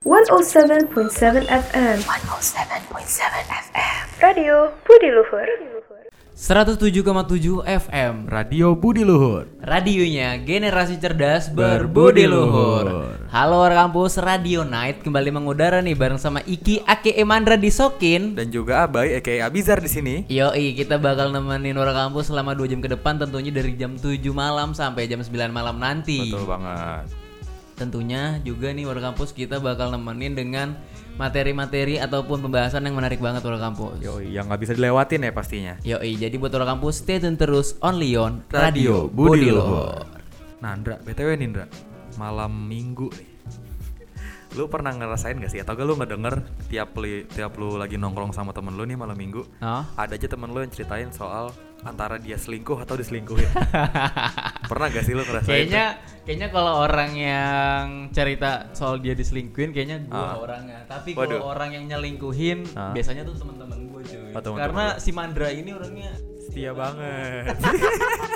107.7 FM 107.7 FM Radio Budi Luhur. 107,7 FM Radio Budi Luhur. Radionya generasi cerdas berbudi luhur. Halo orang kampus Radio Night Kembali mengudara nih bareng sama Iki Ake Emandra Disokin. Dan juga Abai aka Abizar di sini. Yoi kita bakal nemenin orang kampus selama 2 jam ke depan Tentunya dari jam 7 malam sampai jam 9 malam nanti. Betul banget. Tentunya juga nih orang kampus kita bakal nemenin dengan materi-materi ataupun pembahasan yang menarik banget orang kampus Yoi, yang nggak bisa dilewatin ya pastinya. Yoi, jadi buat orang kampus stay tune terus only on Radio Radio Budi Luhur. Luhur. Nah, Ndra, BTW nih, Ndra. Malam Minggu nih. Lu pernah ngerasain gak sih atau gak lu ngedenger tiap li, tiap lu lagi nongkrong sama temen lu nih malam Minggu? Oh? Ada aja temen lu yang ceritain soal antara dia selingkuh atau diselingkuhin. pernah gak sih lu ngerasain? Kayaknya kayaknya kalau orang yang cerita soal dia diselingkuhin kayaknya gua Ah. orangnya. Tapi kalau orang yang nyelingkuhin Ah. biasanya tuh teman-teman gue cuy. Oh, teman-teman Karena lu. si Mandra ini orangnya setia banget.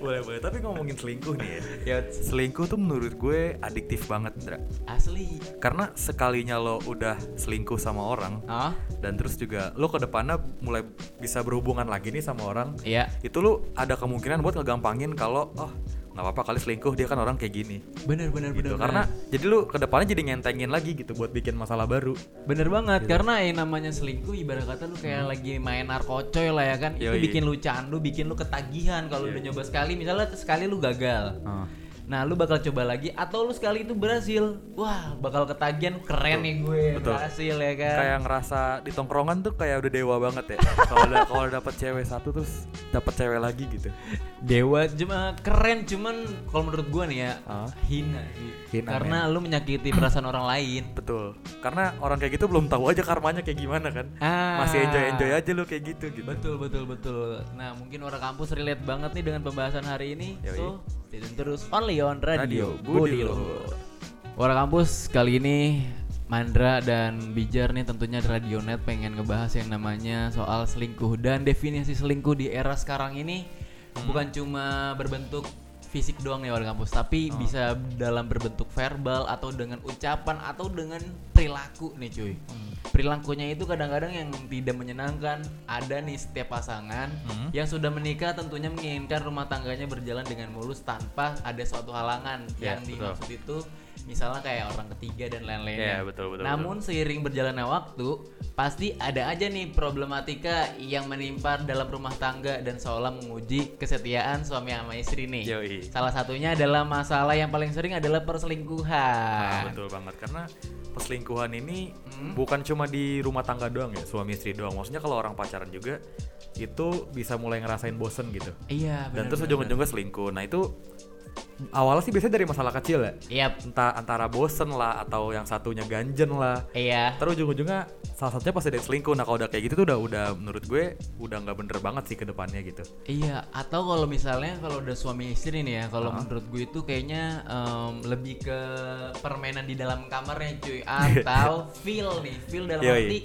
boleh boleh. Tapi ngomongin selingkuh nih ya. ya Selingkuh tuh menurut gue adiktif banget, Ndra. asli. Karena sekalinya lo udah selingkuh sama orang Ah, dan terus juga lo ke depannya mulai bisa berhubungan lagi nih sama orang, iya. itu lo ada kemungkinan buat ngegampangin kalau oh nggak apa-apa kali selingkuh dia kan orang kayak gini Bener bener gitu. bener. Karena bener. jadi lo ke depannya jadi ngentengin lagi gitu buat bikin masalah baru. Bener banget Gitu. karena yang namanya selingkuh ibarat kata lu kayak lagi main narkocoy lah ya kan itu Yoi. bikin lu candu bikin lu ketagihan kalau udah nyoba sekali misalnya sekali lu gagal Ah. Nah lu bakal coba lagi atau lu sekali itu berhasil wah bakal ketagihan keren nih gue Betul. berhasil ya kan Kayak ngerasa di tongkrongan tuh kayak udah dewa banget ya. Kalau udah kalau dapet cewek satu terus dapet cewek lagi gitu. dewa cuma keren cuman kalau menurut gue nih ya Ah. hina sih Hina, karena lu menyakiti perasaan orang lain Betul. Karena orang kayak gitu belum tahu aja karmanya kayak gimana kan. Ah. Masih enjoy-enjoy aja lu kayak gitu gitu. Betul betul betul. Nah mungkin orang kampus relate banget nih dengan pembahasan hari ini. Yoi. So stay tune terus only on Radio, Radio Budi Luhur. Orang kampus kali ini Mandra dan Bijar nih tentunya Radionet pengen ngebahas yang namanya soal selingkuh dan definisi selingkuh di era sekarang ini. Bukan cuma berbentuk fisik doang nih warga kampus. Tapi bisa dalam berbentuk verbal atau dengan ucapan atau dengan perilaku nih cuy. Perilakunya itu kadang-kadang yang tidak menyenangkan. Ada nih setiap pasangan Hmm. yang sudah menikah tentunya menginginkan rumah tangganya berjalan dengan mulus tanpa ada suatu halangan. Ya, yang betul. dimaksud itu misalnya kayak orang ketiga dan lain-lainnya Ya, betul, betul, namun seiring berjalannya waktu pasti ada aja nih problematika yang menimpa dalam rumah tangga dan seolah menguji kesetiaan suami sama istri nih Yoi. salah satunya adalah masalah yang paling sering adalah perselingkuhan Nah, betul banget karena perselingkuhan ini Hmm. bukan cuma di rumah tangga doang ya, suami istri doang. Maksudnya kalau orang pacaran juga itu bisa mulai ngerasain bosen gitu. iya Dan benar, terus ujung-ujungnya selingkuh. Nah, itu awalnya sih biasanya dari masalah kecil ya. Iya, Entah antara bosen lah atau yang satunya ganjen lah. iya. Terus ujung-ujungnya salah satunya pasti ada selingkuh. Nah, kalau udah kayak gitu tuh udah udah menurut gue udah nggak bener banget sih ke depannya gitu. Iya, atau kalau misalnya kalau udah suami istri nih ya, kalau menurut gue itu kayaknya em, lebih ke permainan di dalam kamarnya cuy, atau feel nih, feel dalam Yoi. arti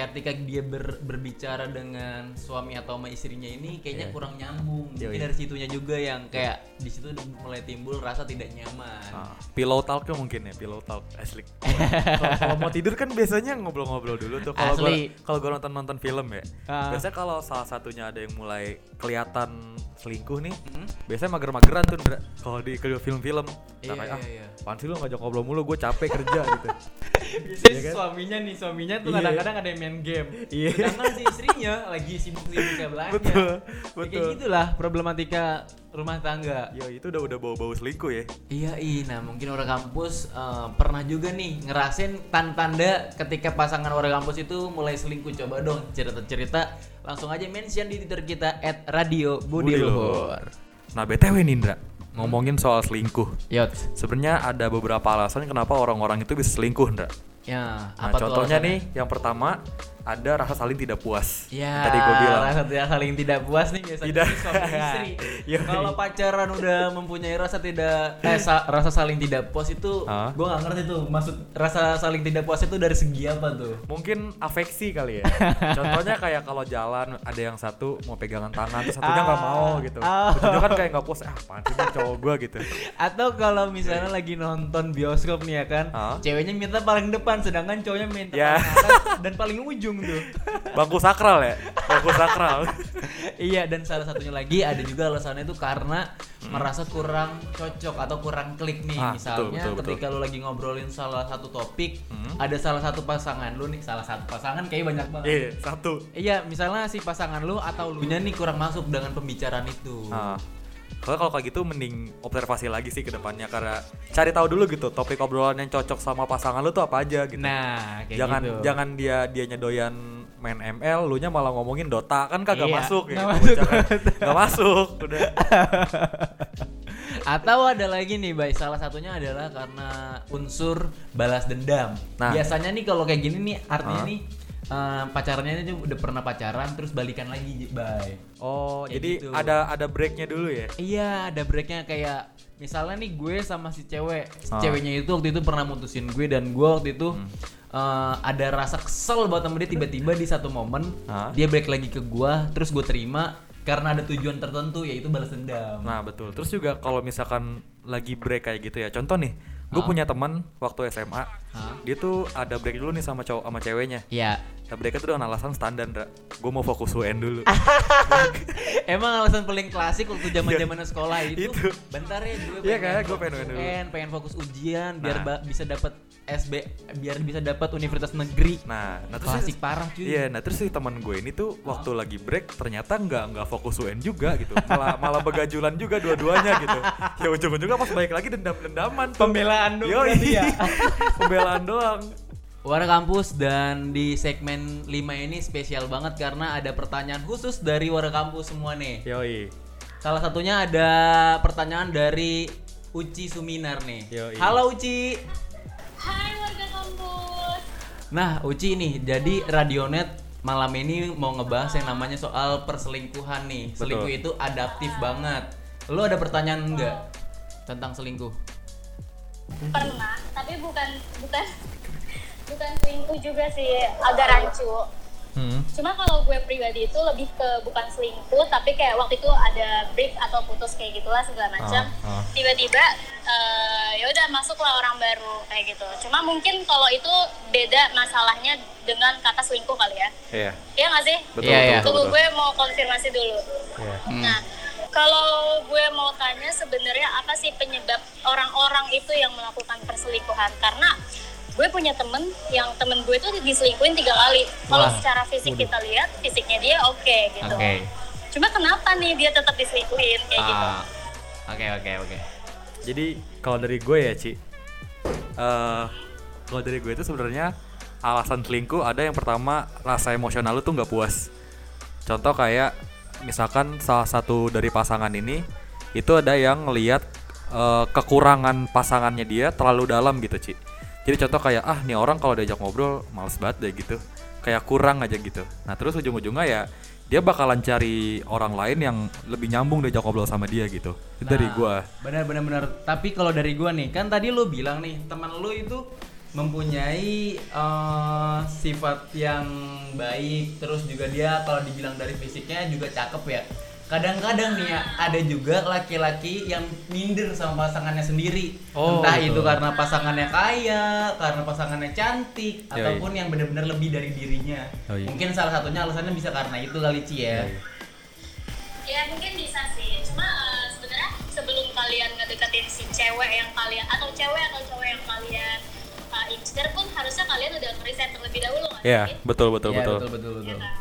ketika dia ber- berbicara dengan suami atau sama istrinya ini kayaknya Iya. kurang nyambung. Mungkin Yoi. dari situnya juga yang kayak di situ mulai timbul rasa tidak nyaman. Ah, pillow talknya mungkin ya, pillow talk asli. Kalau mau tidur kan biasanya ngobrol-ngobrol dulu tuh. Kalau kalau gua nonton nonton film ya, Ah. biasanya kalau salah satunya ada yang mulai kelihatan selingkuh nih, Hmm? biasanya mager-mageran tuh kalau di film-film. Iya, Nah, kayak, ah, iya, iya. sih lu ngajak ngobrol mulu, gue capek kerja gitu. Biasanya Iya kan? suaminya nih, suaminya tuh Iya. kadang-kadang ada yang main game. Iya. Sedangkan si istrinya lagi sibuk-sibuk sebelahnya. Betul, Ya, Kayak betul. gitulah problematika rumah tangga. Yo, itu udah udah bau-bau selingkuh ya. Iya, iya. Nah, mungkin orang kampus eh, pernah juga nih ngerasain tanda-tanda ketika pasangan orang kampus itu mulai selingkuh. Coba dong cerita-cerita langsung aja mention di Twitter kita at Radio Budi Luhur. Nah, BTW nih Ndra, ngomongin soal selingkuh. Yot. Sebenarnya ada beberapa alasan kenapa orang-orang itu bisa selingkuh, Ndra. Ya, Nah, apa contohnya nih, yang pertama ada rasa saling tidak puas. Ya, Tadi gue bilang. rasa tidak saling tidak puas nih biasanya Tidak. suami istri. Yoi. Kalau pacaran udah mempunyai rasa tidak eh sa- rasa saling tidak puas itu Hah? gua nggak ngerti tuh maksud rasa saling tidak puas itu dari segi apa tuh? Mungkin afeksi kali ya. Contohnya kayak kalau jalan ada yang satu mau pegangan tangan, terus satunya nggak Ah. mau gitu. Ah. Ujungnya kan kayak nggak puas. Ah, sih ini cowok gue gitu. Atau kalau misalnya lagi nonton bioskop nih ya kan, Hah? ceweknya minta paling depan sedangkan cowoknya minta Ya. paling atas dan paling ujung tuh. Bangku sakral ya, bangku sakral. iya dan salah satunya lagi ada juga alasannya itu karena merasa kurang cocok atau kurang klik nih Ah, misalnya betul, betul, ketika lu lagi ngobrolin salah satu topik Hmm. ada salah satu pasangan lu nih salah satu pasangan kayak banyak banget Iya, satu. iya misalnya si pasangan lu atau lu nya nih kurang masuk dengan pembicaraan itu Nah, soalnya kalau kayak gitu mending observasi lagi sih ke depannya karena cari tahu dulu gitu topik obrolan yang cocok sama pasangan lu tuh apa aja gitu. nah kayak jangan gitu jangan dia dianya doyan main ML, lu nya malah ngomongin Dota kan kagak Iya, masuk ya. nggak masuk. Nggak masuk, udah. Atau ada lagi nih, Bay. Salah satunya adalah karena unsur balas dendam. Nah. Biasanya nih kalau kayak gini nih artinya Hah? nih eh, pacarnya ini udah pernah pacaran terus balikan lagi, Bay. Oh, Kayak jadi gitu. ada ada breaknya dulu ya. Iya, ada breaknya kayak misalnya nih gue sama si cewek, si Ah. ceweknya itu waktu itu pernah mutusin gue dan gue waktu itu Hmm. eh, ada rasa kesel buat sama dia tiba-tiba di satu momen Ah. dia balik lagi ke gue, terus gue terima karena ada tujuan tertentu yaitu balas dendam. Nah, betul. Terus juga kalau misalkan lagi break kayak gitu ya. Contoh nih, gue Ah. punya teman waktu SMA. Ah. Dia tuh ada break dulu nih sama cowok sama ceweknya. Iya. Nah, breaknya tuh dengan alasan standar, Gue mau fokus UN dulu. Emang alasan paling klasik waktu zaman zaman sekolah itu, Itu. bentar ya gue Iya pengen kan, gue fokus pengen UN dulu. Pengen fokus ujian biar Nah. bisa dapat SB biar bisa dapat universitas negeri. Nah, nah terus Klasik parah cuy. Iya, nah terus si teman gue ini tuh waktu lagi break ternyata nggak nggak fokus UN juga gitu, malah malah begajulan juga dua-duanya gitu. Ya ujung-ujungnya pas balik lagi dendam-dendaman. Pembelaan dong Yoi. berarti ya. Pembelaan doang. Warna Kampus dan di segmen 5 ini spesial banget karena ada pertanyaan khusus dari Warna Kampus semua nih. Yoi. Salah satunya ada pertanyaan dari Uci Suminar nih. Yoi. Halo Uci. Hai warga kampus. Nah, Uci nih, jadi Radionet malam ini mau ngebahas yang namanya soal perselingkuhan nih. Betul. Selingkuh itu adaptif banget. Lo ada pertanyaan enggak tentang selingkuh? Pernah, tapi bukan bukan bukan selingkuh juga sih, agak rancu. Hmm. Cuma kalau gue pribadi itu lebih ke bukan selingkuh, tapi kayak waktu itu ada break atau putus kayak gitulah segala macam. Ah, ah. Tiba-tiba eh, ya udah masuklah orang baru kayak gitu. Cuma mungkin kalau itu beda masalahnya dengan kata selingkuh kali ya. Iya. Iya nggak sih? Betul, Iya, betul, iya. betul, betul. gue mau konfirmasi dulu. Iya. Nah, kalau gue mau tanya sebenarnya apa sih penyebab orang-orang itu yang melakukan perselingkuhan? Karena gue punya temen yang temen gue itu diselingkuhin tiga kali. Kalau secara fisik kita lihat, fisiknya dia oke gitu. Oke. Cuma kenapa nih dia tetap diselingkuhin kayak gitu? Ah. Oke, oke, oke. Jadi kalau dari gue ya, Ci. eh kalau dari gue itu sebenarnya alasan selingkuh ada yang pertama rasa emosional lu tuh nggak puas. Contoh kayak misalkan salah satu dari pasangan ini itu ada yang ngelihat eh, kekurangan pasangannya dia terlalu dalam gitu, Ci. Jadi contoh kayak ah nih orang kalau diajak ngobrol males banget deh gitu. Kayak kurang aja gitu. Nah, terus ujung-ujungnya ya dia bakalan cari orang lain yang lebih nyambung diajak ngobrol sama dia gitu. Itu dari Nah, gua. Benar benar benar. Tapi kalau dari gua nih, kan tadi lu bilang nih, teman lu itu mempunyai eh, sifat yang baik, terus juga dia kalau dibilang dari fisiknya juga cakep ya. Kadang-kadang nih ya, ada juga laki-laki yang minder sama pasangannya sendiri. Oh, Entah betul. itu karena pasangannya kaya, karena pasangannya cantik, Yoi. ataupun yang benar-benar lebih dari dirinya. Yoi. Mungkin salah satunya alasannya bisa karena itu kali Ci ya. Ya mungkin bisa sih. Cuma eh, sebenarnya sebelum kalian ngedeketin si cewek yang kalian atau cewek atau cowok yang kalian uh, incer pun harusnya kalian udah ngeriset terlebih dahulu nggak Iya, betul betul Iya, betul. betul betul Ya betul. kan?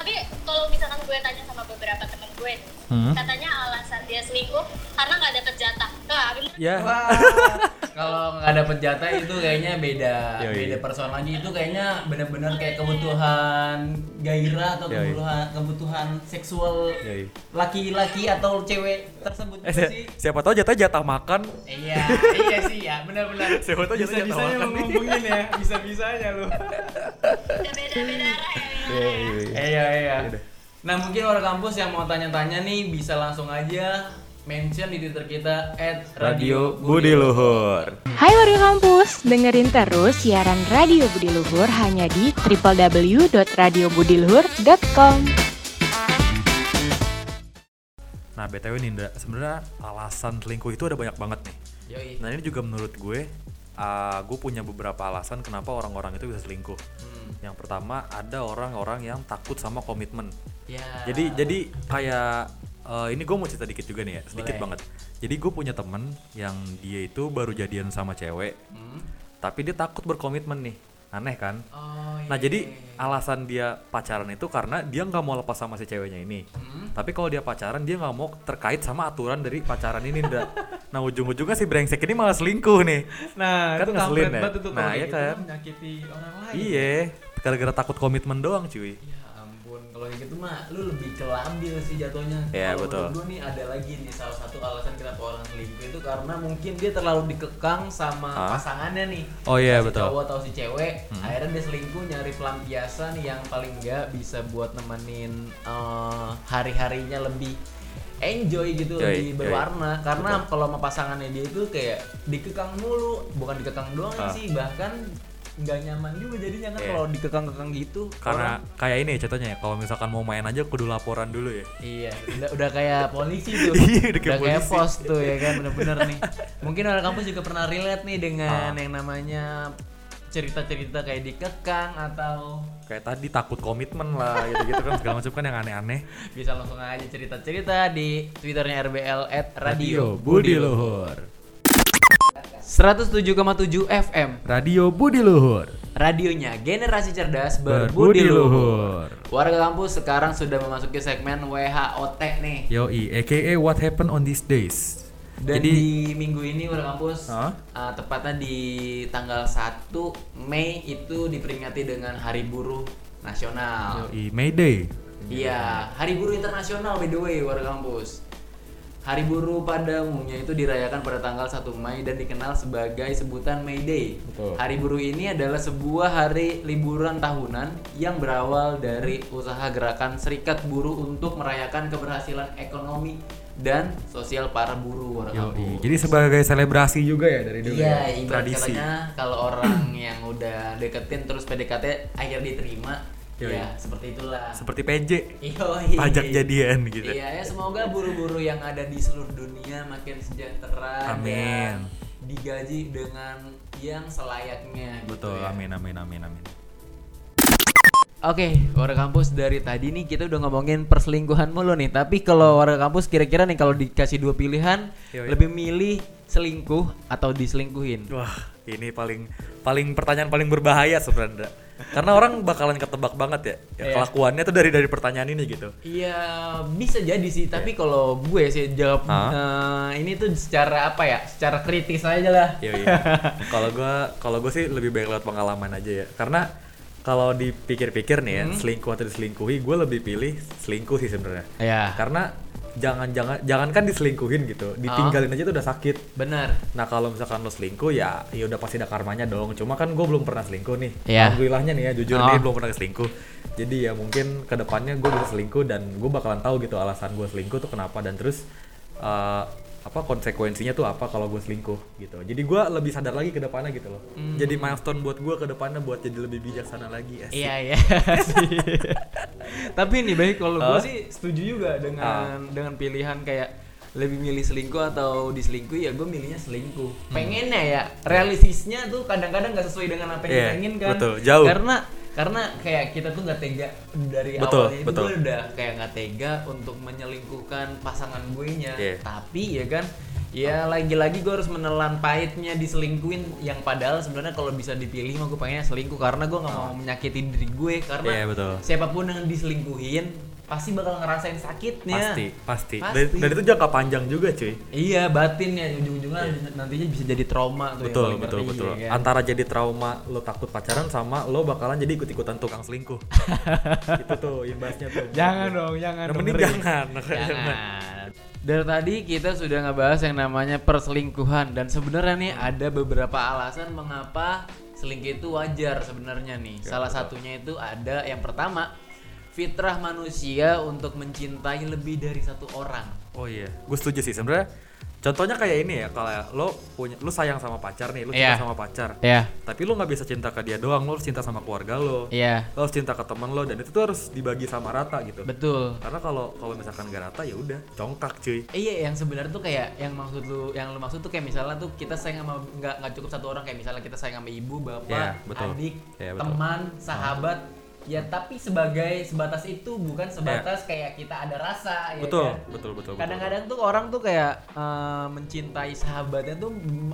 Tapi kalau misalkan gue tanya sama beberapa temen gue, nih, Hmm. katanya alasan dia selingkuh karena nggak dapet jatah. Nah, Ya. Wah, kalau nggak dapet jatah itu kayaknya beda Yoi. beda person lagi itu kayaknya bener-bener kayak kebutuhan gairah atau Yoi. kebutuhan kebutuhan seksual laki-laki atau cewek tersebut Eh, si- sih siapa tahu jatah jatah makan. iya iya sih ya benar-benar Siapa tahu jatah jatah bisa-bisanya makan nih. ngomongin ya bisa-bisanya lu beda-beda arah ya iya iya nah mungkin orang kampus yang mau tanya-tanya nih bisa langsung aja mention di twitter kita at Radio Budi Luhur. Hai warga kampus, dengerin terus siaran Radio Budi Luhur hanya di www.radiobudiluhur.com. Nah, BTW Ninda, sebenarnya alasan selingkuh itu ada banyak banget nih. Yoi. Nah, ini juga menurut gue uh, gue punya beberapa alasan kenapa orang-orang itu bisa selingkuh. Hmm. Yang pertama, ada orang-orang yang takut sama komitmen. Ya. Jadi jadi kayak eh, ini gue mau cerita dikit juga nih ya, sedikit Boleh. banget. Jadi gue punya temen yang dia itu baru jadian sama cewek, Hmm. tapi dia takut berkomitmen nih. Aneh kan? Oh, Nah iya. jadi alasan dia pacaran itu karena dia nggak mau lepas sama si ceweknya ini. Hmm. Tapi kalau dia pacaran dia nggak mau terkait sama aturan dari pacaran ini ndak. Nah ujung-ujungnya si brengsek ini malah selingkuh nih. Nah, Kan itu ngeselin ya? itu Nah, iya gitu kan? menyakiti orang lain. Iya, gara-gara takut komitmen doang cuy. Ya kalau kayak gitu mah lu lebih ke labil sih jatuhnya. Iya, Kalau betul. menurut nih ada lagi nih salah satu alasan kenapa orang selingkuh itu karena mungkin dia terlalu dikekang sama Hah? pasangannya nih. Oh iya, Si betul. cowok atau si cewek, Hmm. akhirnya dia selingkuh nyari pelampiasan yang paling enggak bisa buat nemenin eh, hari-harinya lebih enjoy gitu Yoi, lebih berwarna karena kalau sama pasangannya dia itu kayak dikekang mulu bukan dikekang doang Ah. sih bahkan nggak nyaman juga jadinya kan Iya. kalau dikekang-kekang gitu Karena orang- kayak ini ya contohnya ya, kalau misalkan mau main aja kudu laporan dulu ya. Iya, udah, udah kayak polisi tuh. Iya, udah kayak polisi. pos tuh ya kan, bener-bener nih. Mungkin orang kampus juga pernah relate nih dengan Ah. yang namanya cerita-cerita kayak dikekang atau Kayak tadi takut komitmen lah gitu-gitu kan segala macam kan yang aneh-aneh. bisa langsung aja cerita-cerita di twitternya RBL at Radio Budi Luhur. 107,7 FM Radio Budi Luhur. Radionya generasi cerdas Berbudi luhur. Warga kampus sekarang sudah memasuki segmen WHOT nih. Yoi, aka What Happened on These Days. Dan Jadi di minggu ini warga kampus Hah? uh, tepatnya di tanggal 1 Mei itu diperingati dengan Hari Buruh Nasional. Yoi, Mayday. Iya, Hari Buruh Internasional by the way warga kampus. Hari Buruh pada umumnya itu dirayakan pada tanggal 1 Mei dan dikenal sebagai sebutan May Day. Betul. Hari Buruh ini adalah sebuah hari liburan tahunan yang berawal dari usaha gerakan Serikat Buruh untuk merayakan keberhasilan ekonomi dan sosial para buruh kampus. Jadi sebagai selebrasi juga ya dari dulu Iya, ya. Tradisi. katanya kalau orang yang udah deketin terus PDKT akhirnya diterima, Yoi. ya seperti itulah. Seperti PJ. Yoi. Pajak jadian gitu. Iya, ya semoga buru-buru yang ada di seluruh dunia makin sejahtera Amin. dan digaji dengan yang selayaknya. gitu Betul, ya. amin amin amin amin. Oke, warga kampus dari tadi nih kita udah ngomongin perselingkuhan mulu nih. Tapi kalau warga kampus kira-kira nih kalau dikasih dua pilihan, Yoi. lebih milih selingkuh atau diselingkuhin? Wah, ini paling paling pertanyaan paling berbahaya sebenarnya. Karena orang bakalan ketebak banget ya. ya Iya. kelakuannya tuh dari dari pertanyaan ini gitu. Iya bisa jadi sih, tapi kalau gue sih jawab Hah? eh, ini tuh secara apa ya? Secara kritis aja lah. Iya, iya. Kalau gua kalau gue sih lebih baik lewat pengalaman aja ya. Karena kalau dipikir-pikir nih ya, Hmm. selingkuh atau diselingkuhi, gue lebih pilih selingkuh sih sebenarnya. Ya, Karena jangan jangan jangan kan diselingkuhin gitu, ditinggalin aja tuh udah sakit. benar. Nah kalau misalkan lo selingkuh ya ya udah pasti ada karmanya dong. Cuma kan gue belum pernah selingkuh nih. Iya. Alhamdulillahnya nih ya jujur Oh. nih belum pernah selingkuh. Jadi ya mungkin ke depannya gue bisa selingkuh dan gue bakalan tahu gitu alasan gue selingkuh tuh kenapa dan terus eh, apa konsekuensinya tuh apa kalau gue selingkuh gitu. Jadi gue lebih sadar lagi ke depannya gitu loh. Jadi milestone buat gue ke depannya buat jadi lebih bijaksana lagi. Asik. Iya iya. Tapi nih baik kalau gue Hah? sih setuju juga dengan dengan pilihan kayak lebih milih selingkuh atau diselingkuhi ya gue milihnya selingkuh. Pengennya ya realistisnya tuh kadang-kadang nggak sesuai dengan apa yang Iya, kita inginkan. betul, jauh. Karena karena kayak kita tuh nggak tega dari Betul, awalnya itu betul. gue udah kayak nggak tega untuk menyelingkuhkan pasangan gue nya. Iya. Tapi ya kan ya lagi-lagi gue harus menelan pahitnya diselingkuhin yang padahal sebenarnya kalau bisa dipilih mah gue pengennya selingkuh karena gue nggak mau menyakiti diri gue karena Iya, betul. siapa pun yang diselingkuhin pasti bakal ngerasain sakitnya. Pasti, pasti. Pasti. Dan, dan itu jangka panjang juga, cuy. Iya, batin ya ujung-ujungnya nantinya bisa jadi trauma tuh betul betul betul ya kan? antara jadi trauma lo takut pacaran sama lo bakalan jadi ikut ikutan tukang selingkuh itu tuh imbasnya tuh Jangan dong, jangan. Penting ngeri. jangan Jangan. Dari tadi kita sudah ngebahas yang namanya perselingkuhan dan sebenarnya nih ada beberapa alasan mengapa selingkuh itu wajar sebenarnya nih. Ya, Salah betul. satunya itu ada yang pertama fitrah manusia untuk mencintai lebih dari satu orang. oh iya gue setuju sih sebenarnya contohnya kayak ini ya kalau lo punya lo sayang sama pacar nih lo Iya. cinta sama pacar Ya, tapi lo nggak bisa cinta ke dia doang lo harus cinta sama keluarga lo iya, lo harus cinta ke temen lo dan itu tuh harus dibagi sama rata gitu betul. karena kalau kalau misalkan gak rata ya udah congkak cuy Iya, yang sebenarnya tuh kayak yang maksud lu, yang lu maksud tuh kayak misalnya tuh kita sayang sama nggak nggak cukup satu orang kayak misalnya kita sayang sama ibu, bapak, Iya, betul. adik, Iya, betul. teman, sahabat. Ya tapi sebagai sebatas itu bukan sebatas kayak kita ada rasa ya Iya. betul, kan? betul betul betul Kadang-kadang tuh orang tuh kayak eh, mencintai sahabatnya tuh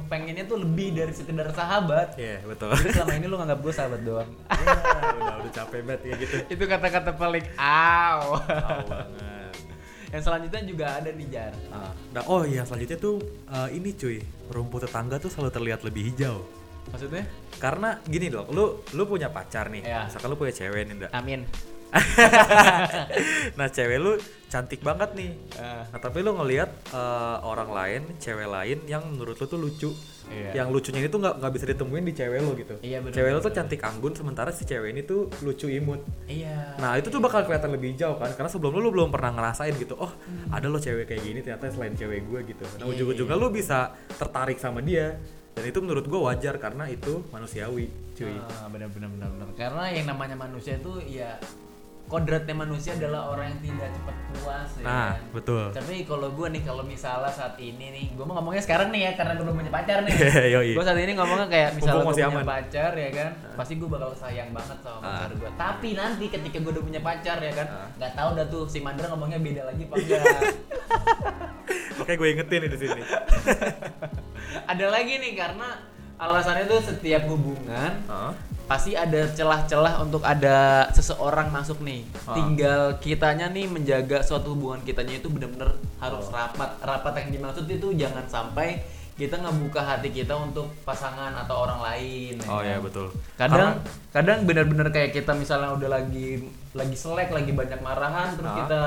pengennya tuh lebih dari sekedar sahabat. Iya betul Jadi selama ini lu nganggap gue sahabat doang. Ya, udah udah capek banget kayak gitu itu kata-kata paling aw. Banget yang selanjutnya juga ada nih Jar. Ah, nah, oh iya selanjutnya tuh eh, ini cuy rumput tetangga tuh selalu terlihat lebih hijau Maksudnya? karena gini loh lu lu punya pacar nih Iya. misalkan lu punya cewek nih Nda. Amin. nah cewek lu cantik banget nih Ah. nah tapi lu ngelihat eh, orang lain cewek lain yang menurut lu tuh lucu Iya. yang lucunya itu nggak nggak bisa ditemuin di cewek lu gitu Iya, bener, cewek lu bener, tuh cantik anggun sementara si cewek ini tuh lucu imut Iya. Nah itu tuh bakal kelihatan lebih hijau kan Karena sebelum lu, lu belum pernah ngerasain gitu Oh ada lo cewek kayak gini ternyata selain cewek gue gitu Nah Hmm. Iya, ujung-ujungnya lu bisa tertarik sama dia Dan itu menurut gue wajar karena itu manusiawi cuy Ah, benar benar benar benar. Karena yang namanya manusia itu ya kodratnya manusia adalah orang yang tidak cepat puas ya. Nah kan? betul Tapi kalau gue nih kalau misalnya saat ini nih, gue mau ngomongnya sekarang nih ya karena gue belum punya pacar nih. Yoi. gue saat ini ngomongnya kayak misalnya gue punya aman. pacar ya kan, pasti gue bakal sayang banget sama pacar gue. Tapi nanti ketika gue udah punya pacar ya kan, Ah. nggak tahu dah tuh si Mandra ngomongnya beda lagi apa enggak. Makanya gue ingetin di sini ada lagi nih karena alasannya tuh setiap hubungan Hah? pasti ada celah-celah untuk ada seseorang masuk nih. Ah. Tinggal kitanya nih menjaga suatu hubungan kitanya itu benar-benar harus rapat. Rapat yang dimaksud itu jangan sampai kita ngebuka hati kita untuk pasangan atau orang lain. ya Oh kan? iya betul Kadang kadang benar-benar kayak kita misalnya udah lagi lagi selek, lagi banyak marahan, terus Ah. kita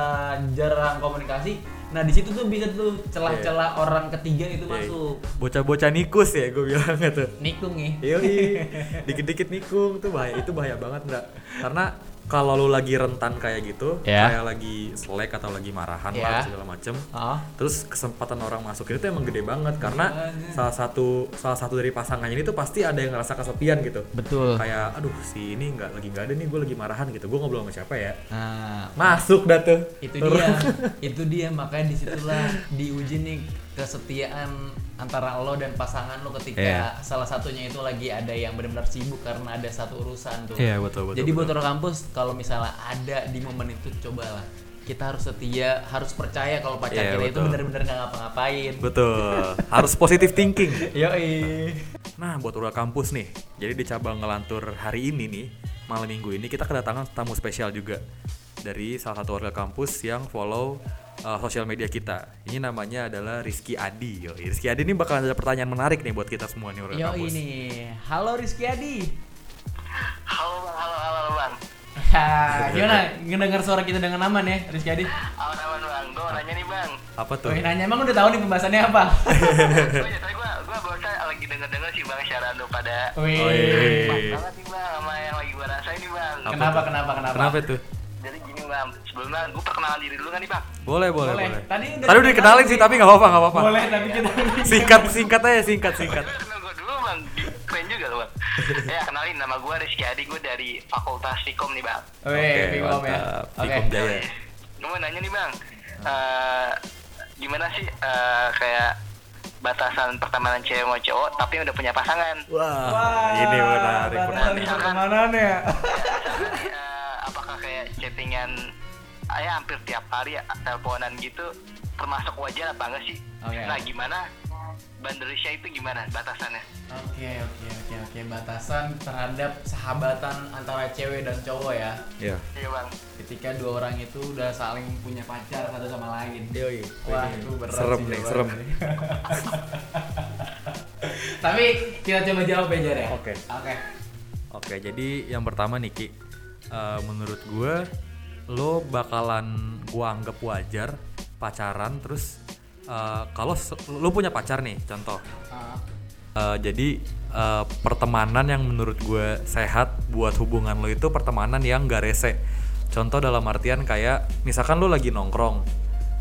jarang komunikasi. Nah di situ tuh bisa tuh celah-celah orang ketiga itu Iya, masuk. Bocah-bocah nikus ya gue bilangnya tuh Nikung nih. Yoi, dikit-dikit nikung tuh bahaya itu bahaya banget nggak? Karena kalau lu lagi rentan kayak gitu, Ya. kayak lagi selek atau lagi marahan Ya. lah segala macem, Ah. terus kesempatan orang masuk itu emang gede banget karena Makanya. salah satu salah satu dari pasangannya ini tuh pasti ada yang ngerasa kesepian gitu. Betul. Kayak aduh si ini nggak lagi nggak ada nih gue lagi marahan gitu, gue ngobrol sama siapa ya? Nah, Masuk dah tuh. itu dia itu dia makanya di situlah diuji nih kesetiaan antara lo dan pasangan lo ketika Iya. salah satunya itu lagi ada yang benar-benar sibuk karena ada satu urusan tuh. Iya, betul, betul, jadi buat orang kampus kalau misalnya ada di momen itu cobalah. Kita harus setia harus percaya kalau pacar Iya, kita itu benar-benar nggak ngapa-ngapain. Betul, harus positive thinking. yoi. Nah, buat Urga Kampus nih, jadi di cabang ngelantur hari ini nih, malam minggu ini kita kedatangan tamu spesial juga dari salah satu warga kampus yang follow uh, sosial media kita. Ini namanya adalah Rizky Adi. Yo, Rizky Adi ini bakal ada pertanyaan menarik nih buat kita semua nih Kampus. ini halo Rizky Adi Halo bang, halo halo bang. Ha, gimana ngedengar suara kita dengan aman ya Rizky Adi Aman aman bang. Gue mau nanya nih bang. Apa tuh? Oh, nanya emang udah tahu nih pembahasannya apa? gue tadi gue gue lagi denger denger sih bang siaran lu pada. Wih. Oh, iya. Pas banget nih bang sama yang lagi gue rasain nih bang. Apa Kenapa, tuh? kenapa, kenapa? Kenapa tuh? Bang, sebelumnya gue perkenalan diri dulu kan nih bang. Boleh, boleh, Boleh. boleh. Tadi udah Tadi udah dikenalin sih, tapi nggak apa-apa, nggak apa-apa. Boleh, tapi kita Singkat, singkat aja, singkat, singkat. Gue gue dulu bang, keren juga lo bang. ya kenalin nama gue Rizky Adi, gue dari Fakultas Fikom nih bang. Weh, Bingom ya. mantap. Oke. Fikom Jaya. Gue mau nanya nih bang, eh, gimana sih eh, kayak batasan pertemanan cewek sama cowok tapi yang udah punya pasangan? Wah, ini menarik, pertemanan ya. chattingan ya hampir tiap hari ya, teleponan gitu termasuk wajar apa enggak sih? Oke. Nah gimana boundariesnya itu gimana batasannya? Oke. Oke oke oke oke batasan terhadap sahabatan antara cewek dan cowok ya. Iya. Iya bang. Ketika dua orang itu udah saling punya pacar satu sama lain. Yoi. Wah itu berat serem sih nih, serem. Tapi kita coba jawab Jar ya. Oke. Oke. Oke, jadi yang pertama nih Eh, menurut gue lo bakalan gua anggap wajar pacaran terus eh, kalau lo punya pacar nih, contoh. Eh, jadi eh, pertemanan yang menurut gue sehat buat hubungan lo itu pertemanan yang gak rese. Contoh dalam artian kayak misalkan lo lagi nongkrong,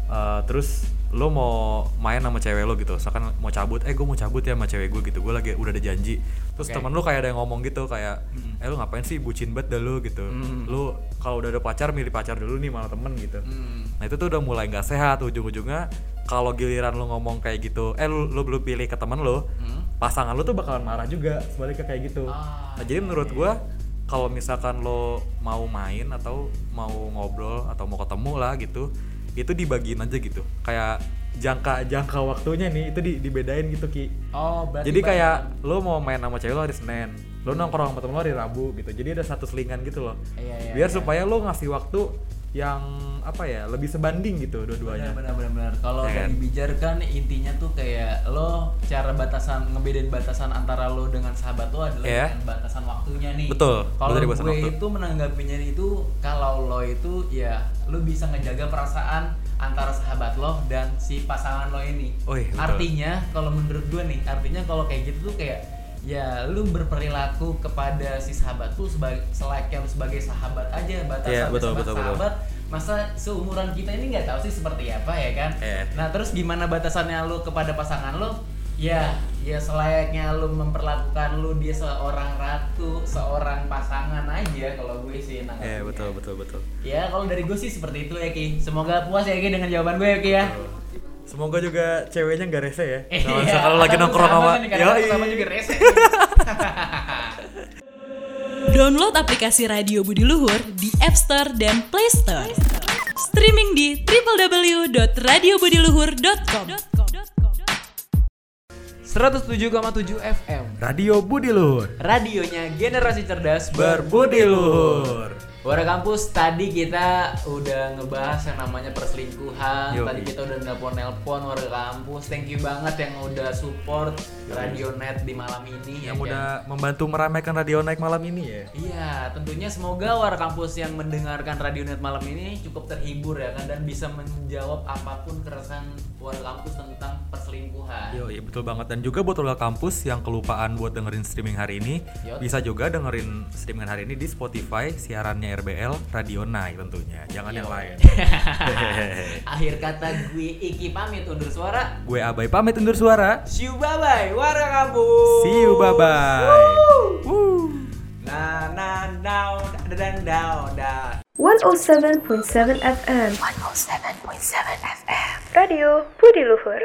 eh, terus lo mau main sama cewek lo gitu, misalkan mau cabut, eh gue mau cabut ya sama cewek gue gitu, gue lagi udah ada janji. Terus Oke. teman lo kayak ada yang ngomong gitu kayak, eh lo ngapain sih bucin banget dah lo gitu. Mm. Lo kalau udah ada pacar milih pacar dulu nih malah temen gitu. hmm. Nah itu tuh udah mulai nggak sehat ujung-ujungnya kalau giliran lo ngomong kayak gitu, eh lo lo belum pilih ke temen lo, Hmm. pasangan lo tuh bakalan marah juga sebaliknya kayak gitu. Ah, nah jadi menurut gua kalau misalkan lo mau main atau mau ngobrol atau mau ketemu lah gitu, itu dibagiin aja gitu. Kayak jangka jangka waktunya nih itu di, dibedain gitu ki. Oh, berarti jadi kayak batasan- lo mau main sama cewek lo hari Senin, lo nongkrong sama temen lo hari Rabu gitu. Jadi ada satu selingan gitu loh. Iya, iya, Biar iya. supaya lo ngasih waktu yang apa ya lebih sebanding gitu dua-duanya. benar benar benar kalau Ya dari kan? bijar kan intinya tuh kayak lo cara batasan ngebedain batasan antara lo dengan sahabat lo adalah Iya. dengan batasan waktunya nih Betul, kalau gue waktu. itu menanggapinya itu kalau lo itu ya lo bisa ngejaga perasaan antara sahabat lo dan si pasangan lo ini Oh iya, betul. artinya kalau menurut gue nih artinya kalau kayak gitu tuh kayak ya lu berperilaku kepada si sahabat tuh sebagai selayaknya lu sebagai sahabat aja batasan Iya, betul, sama betul, betul. sahabat masa seumuran kita ini nggak tahu sih seperti apa ya kan Iya. nah terus gimana batasannya lu kepada pasangan lu ya ya selayaknya lu memperlakukan lu dia seorang ratu seorang pasangan aja kalau gue sih Iya nanggapinnya. betul betul betul. ya kalau dari gue sih seperti itu ya Ki semoga puas ya Ki dengan jawaban gue ya Ki ya Semoga juga ceweknya nggak rese ya. Eh, Kalau iya, kalau lagi nongkrong sama, Yoi. sama juga rese Download aplikasi Radio Budi Luhur di App Store dan Play Store. Streaming di www.radiobudiluhur.com. 107,7 FM Radio Budi Luhur. radionya generasi cerdas Berbudi Luhur. Warga kampus tadi kita udah ngebahas yang namanya perselingkuhan. Yoi. Tadi kita udah nelpon-nelpon warga kampus. Thank you banget yang udah support Radio Net di malam ini ya Yang kan? udah membantu meramaikan radio naik malam ini ya. Iya, tentunya semoga warga kampus yang mendengarkan Radio Net malam ini cukup terhibur ya kan dan bisa menjawab apa pun keresahan warga kampus tentang perselingkuhan. Yo, iya betul banget dan juga buat kampus yang kelupaan buat dengerin streaming hari ini, Yoi. bisa juga dengerin streaming hari ini di Spotify siarannya RBL Radio Naik tentunya. Jangan yang Yoi. lain. Akhir kata gue Iki pamit undur suara. Gue Abai pamit undur suara. See you bye bye warga kampus. See you bye bye. Woo. Na na now dan down da. 107.7 FM 107.7 FM Radio Budi Luhur